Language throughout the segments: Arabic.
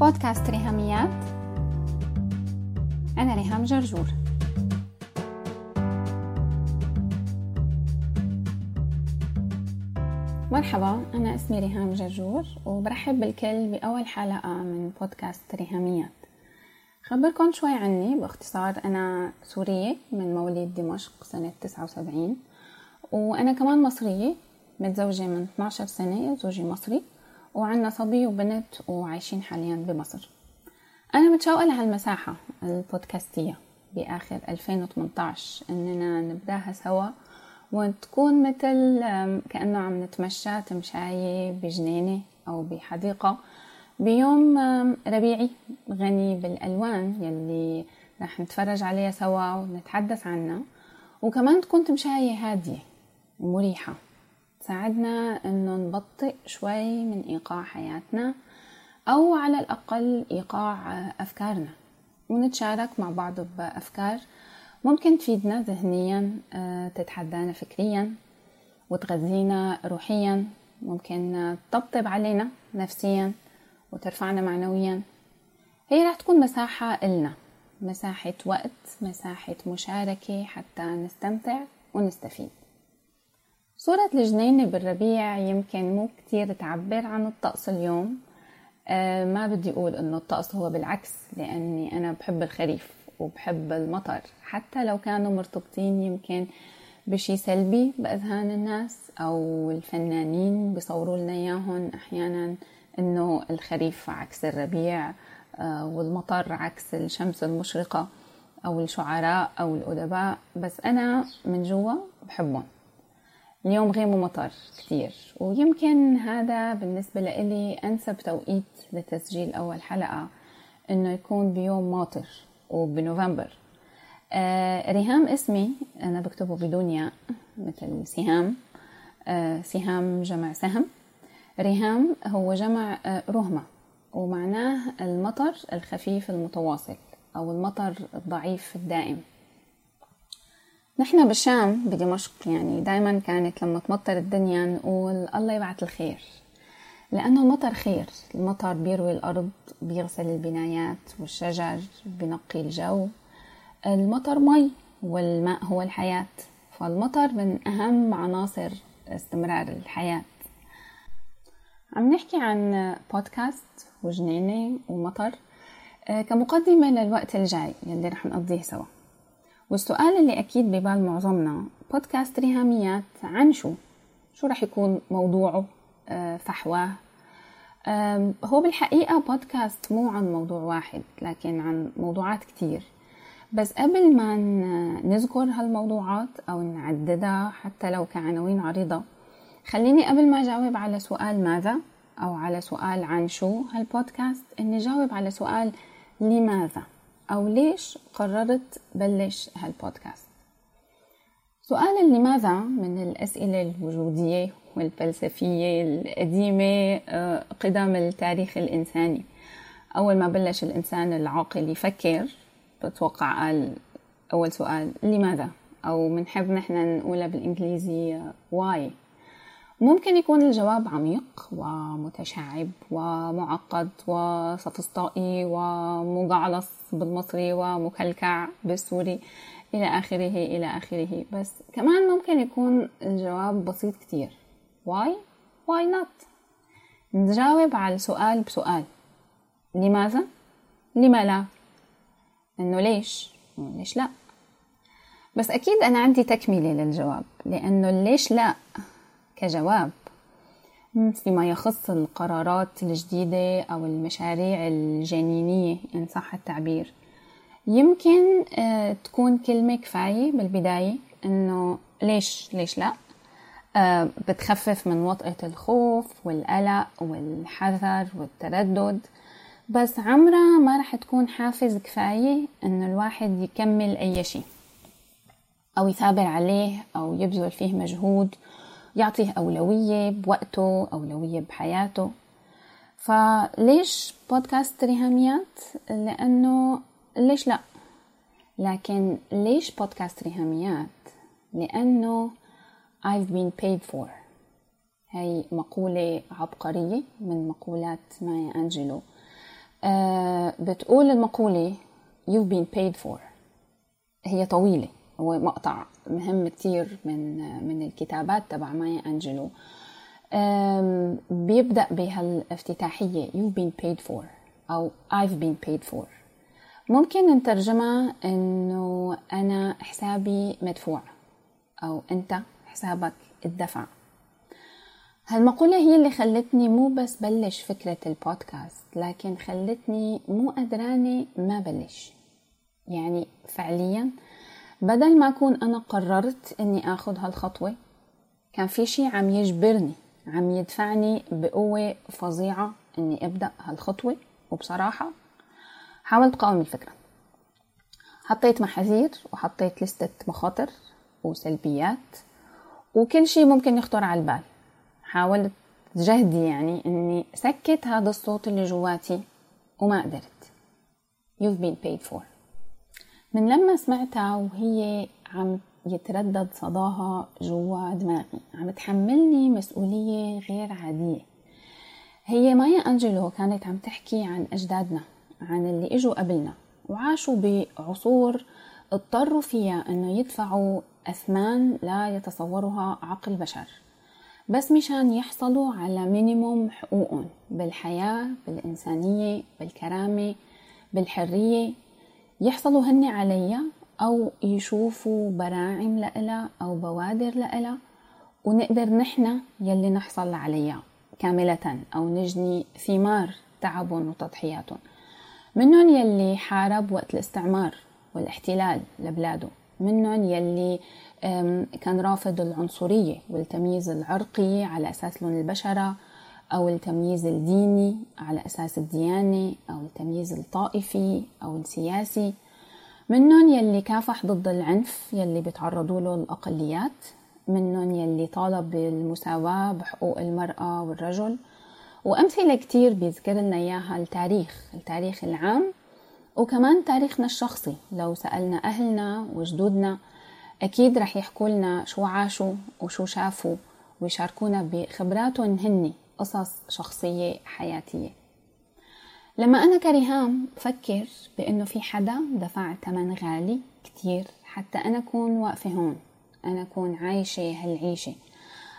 بودكاست ريهاميات أنا ريهام جرجور. مرحبا أنا اسمي ريهام جرجور وبرحب بالكل بأول حلقة من بودكاست ريهاميات خبركم شوي عني باختصار أنا سورية من مواليد دمشق سنة 79 وأنا كمان مصرية متزوجة من 12 سنة زوجي مصري. وعنا صبي وبنت وعايشين حاليا بمصر. أنا متشوقة لهالمساحة البودكاستية بآخر 2018 إننا نبدأها سوا وتكون مثل كأنه عم نتمشى تمشاية بجنينة أو بحديقة بيوم ربيعي غني بالألوان يلي رح نتفرج عليها سوا ونتحدث عنها وكمان تكون تمشاية هادية ومريحة. تساعدنا إنه نبطئ شوي من إيقاع حياتنا أو على الأقل إيقاع أفكارنا. ونتشارك مع بعض بأفكار ممكن تفيدنا ذهنيا آه، تتحدانا فكريا وتغذينا روحيا. ممكن تطبطب علينا نفسيا وترفعنا معنويا. هي راح تكون مساحة إلنا مساحة وقت مساحة مشاركة حتى نستمتع ونستفيد. صورة الجنينة بالربيع يمكن مو كتير تعبر عن الطقس اليوم. آه ما بدي أقول إنه الطقس هو بالعكس لأني أنا بحب الخريف وبحب المطر. حتى لو كانوا مرتبطين يمكن بشي سلبي بأذهان الناس أو الفنانين بيصوروا لنا إياهم أحيانا إنه الخريف عكس الربيع آه والمطر عكس الشمس المشرقة أو الشعراء أو الأدباء. بس أنا من جوا بحبهم. اليوم غيم ومطر كتير. ويمكن هذا بالنسبة لإلي أنسب توقيت لتسجيل أول حلقة إنه يكون بيوم ماطر وبنوفمبر. آه ريهام اسمي أنا بكتبه بدون ياء مثل سهام. آه سهام جمع سهم. ريهام هو جمع آه رهمة ومعناه المطر الخفيف المتواصل أو المطر الضعيف الدائم. نحن بالشام بدمشق يعني دايما كانت لما تمطر الدنيا نقول الله يبعث الخير. لأنه المطر خير. المطر بيروي الأرض بيغسل البنايات والشجر بنقي الجو. المطر مي والماء هو الحياة. فالمطر من أهم عناصر استمرار الحياة. عم نحكي عن بودكاست وجنينة ومطر. آه، كمقدمة للوقت الجاي يلي رح نقضيه سوا. والسؤال اللي أكيد ببال معظمنا بودكاست ريهاميات عن شو؟ شو رح يكون موضوعه؟ آه، فحواه؟ هو بالحقيقة بودكاست مو عن موضوع واحد لكن عن موضوعات كتير بس قبل ما نذكر هالموضوعات أو نعددها حتى لو كعناوين عريضة خليني قبل ما أجاوب على سؤال ماذا أو على سؤال عن شو هالبودكاست إني أجاوب على سؤال لماذا أو ليش قررت بلش هالبودكاست؟ سؤال لماذا من الأسئلة الوجودية والفلسفية القديمة آه، قدم التاريخ الإنساني؟ أول ما بلش الإنسان العاقل يفكر بتوقع قال أول سؤال لماذا؟ أو بنحب نحن نقولها بالإنجليزي واي ممكن يكون الجواب عميق ومتشعب ومعقد وسفسطائي ومجعلص بالمصري ومكلكع بالسوري إلى آخره إلى آخره. بس كمان ممكن يكون الجواب بسيط كتير. Why? Why not? نجاوب على السؤال بسؤال. لماذا؟ لما لا؟ إنه ليش؟ ليش لا؟ بس أكيد أنا عندي تكملة للجواب. لأنه ليش لا؟ كجواب. فيما يخص القرارات الجديدة أو المشاريع الجنينية إن صح التعبير. يمكن آه، تكون كلمة كفاية بالبداية إنه ليش ليش لا؟ آه، بتخفف من وطأة الخوف والقلق والحذر والتردد. بس عمرها ما رح تكون حافز كفاية إنه الواحد يكمل أي شيء أو يثابر عليه أو يبذل فيه مجهود يعطيه أولوية بوقته أولوية بحياته. فليش بودكاست ريهاميات لأنه ليش لا؟ لكن ليش بودكاست ريهاميات لأنه I've been paid for. هي مقولة عبقرية من مقولات مايا أنجلو. آه بتقول المقولة you've been paid for. هي طويلة هو مقطع. مهم كتير من من الكتابات تبع مايا أنجلو. بيبدأ بهالافتتاحية you've been paid for أو I've been paid for ممكن نترجمها إنه أنا حسابي مدفوع أو أنت حسابك الدفع هالمقولة هي اللي خلتني مو بس بلش فكرة البودكاست لكن خلتني مو قدرانة ما بلش. يعني فعليا بدل ما أكون أنا قررت إني أخذ هالخطوة كان في شي عم يجبرني عم يدفعني بقوة فظيعة إني أبدأ هالخطوة. وبصراحة حاولت قاوم الفكرة. حطيت محاذير وحطيت لستة مخاطر وسلبيات وكل شيء ممكن يخطر على البال. حاولت جهدي يعني إني سكت هذا الصوت اللي جواتي وما قدرت. You've been paid for. من لما سمعتها وهي عم يتردد صداها جوا دماغي عم تحملني مسؤولية غير عادية. هي مايا أنجلو كانت عم تحكي عن أجدادنا عن اللي إجوا قبلنا وعاشوا بعصور اضطروا فيها أنه يدفعوا أثمان لا يتصورها عقل بشر. بس مشان يحصلوا على مينيموم حقوقهم بالحياة بالإنسانية بالكرامة بالحرية يحصلوا هن عليها أو يشوفوا براعم لإلها أو بوادر لإلها ونقدر نحن يلي نحصل عليها كاملة أو نجني ثمار تعبهم وتضحياتهم. منهم يلي حارب وقت الاستعمار والاحتلال لبلاده. منهم يلي كان رافض العنصرية والتمييز العرقي على أساس لون البشرة. أو التمييز الديني على أساس الديانة أو التمييز الطائفي أو السياسي. منهم يلي كافح ضد العنف يلي بيتعرضوا له الأقليات. منهم يلي طالب بالمساواة بحقوق المرأة والرجل. وأمثلة كتير بيذكر لنا إياها التاريخ التاريخ العام وكمان تاريخنا الشخصي. لو سألنا أهلنا وجدودنا أكيد رح يحكوا لنا شو عاشوا وشو شافوا ويشاركونا بخبراتهم هني. قصص شخصية حياتية. لما أنا كريهام بفكر بأنه في حدا دفع ثمن غالي كتير حتى أنا أكون واقفة هون. أنا أكون عايشة هالعيشة.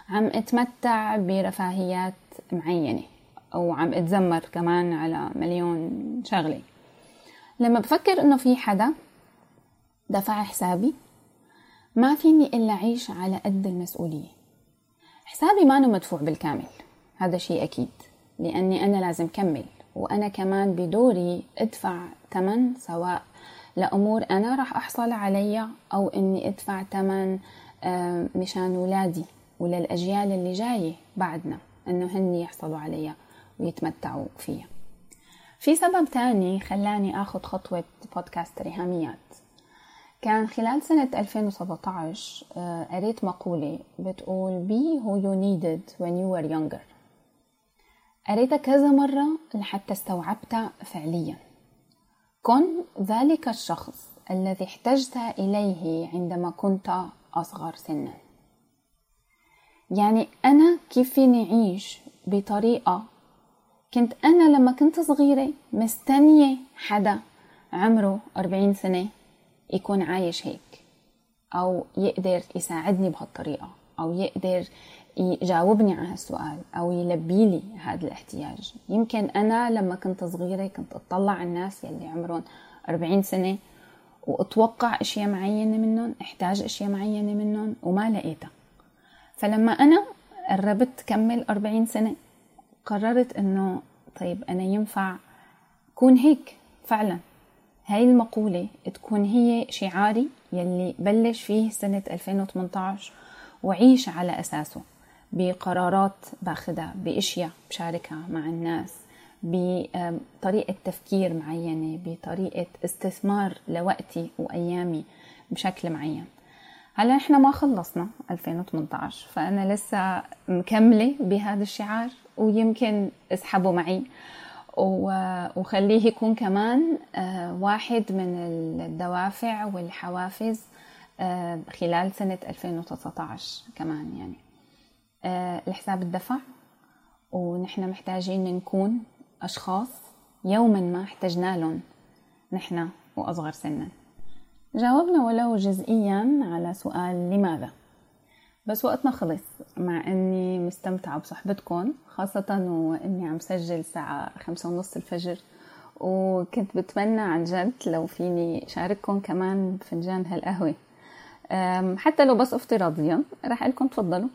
عم أتمتع برفاهيات معينة أو عم أتذمر كمان على مليون شغلة. لما بفكر إنه في حدا دفع حسابي ما فيني إلا أعيش على قد المسؤولية. حسابي ما مدفوع بالكامل. هذا شيء أكيد لأني أنا لازم كمل وأنا كمان بدوري أدفع ثمن سواء لأمور أنا راح أحصل عليها أو إني أدفع ثمن مشان ولادي وللأجيال اللي جاية بعدنا إنه هن يحصلوا عليها ويتمتعوا فيها. في سبب تاني خلاني أخذ خطوة بودكاست ريهاميات. كان خلال سنة 2017 آه، قريت مقولة بتقول be who you needed when you were younger. قريتها كذا مرة لحتى استوعبتها فعليا. كن ذلك الشخص الذي احتجت إليه عندما كنت أصغر سنا. يعني أنا كيف فيني أعيش بطريقة كنت أنا لما كنت صغيرة مستنية حدا عمره 40 سنة يكون عايش هيك أو يقدر يساعدني بهالطريقة أو يقدر يجاوبني على هالسؤال أو يلبي لي هذا الاحتياج. يمكن أنا لما كنت صغيرة كنت أطلع على الناس يلي عمرهم 40 سنة وأتوقع أشياء معينة منهم أحتاج أشياء معينة منهم وما لقيتها. فلما أنا قربت كمل 40 سنة قررت إنه طيب أنا ينفع كون هيك فعلا. هاي المقولة تكون هي شعاري يلي بلش فيه سنة 2018 وعيش على أساسه. بقرارات باخدها بأشياء بشاركها مع الناس بطريقة تفكير معينة بطريقة استثمار لوقتي وأيامي بشكل معين. هلا إحنا ما خلصنا 2018 فأنا لسه مكملة بهذا الشعار ويمكن اسحبه معي. وخليه يكون كمان آه، واحد من الدوافع والحوافز آه، خلال سنة 2019 كمان يعني. آه، الحساب الدفع ونحن محتاجين نكون أشخاص يوما ما احتجنا لهم نحن وأصغر سنا. جاوبنا ولو جزئيا على سؤال لماذا؟ بس وقتنا خلص مع إني مستمتعة بصحبتكم خاصة وإني عم سجل الساعة خمسة ونص الفجر وكنت بتمنى عن جد لو فيني شارككم كمان بفنجان هالقهوة. حتى لو بس افتراضيا رح لكم تفضلوا.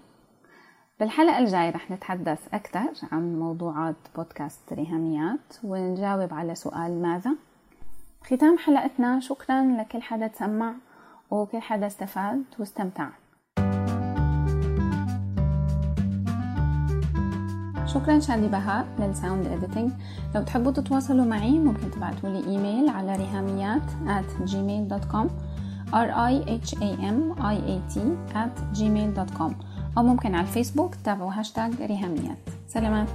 بالحلقة الجاية رح نتحدث أكثر عن موضوعات بودكاست ريهاميات ونجاوب على سؤال ماذا؟ ختام حلقتنا شكرا لكل حدا تسمع وكل حدا استفاد واستمتع. شكرا شادي بهاء لل sound editing لو تحبوا تتواصلوا معي ممكن تبعتوا لي إيميل على ريهاميات at gmail.com r i h a m i a t at gmail.com أو ممكن على الفيسبوك تابعوا هاشتاج ريهاميات. سلامات.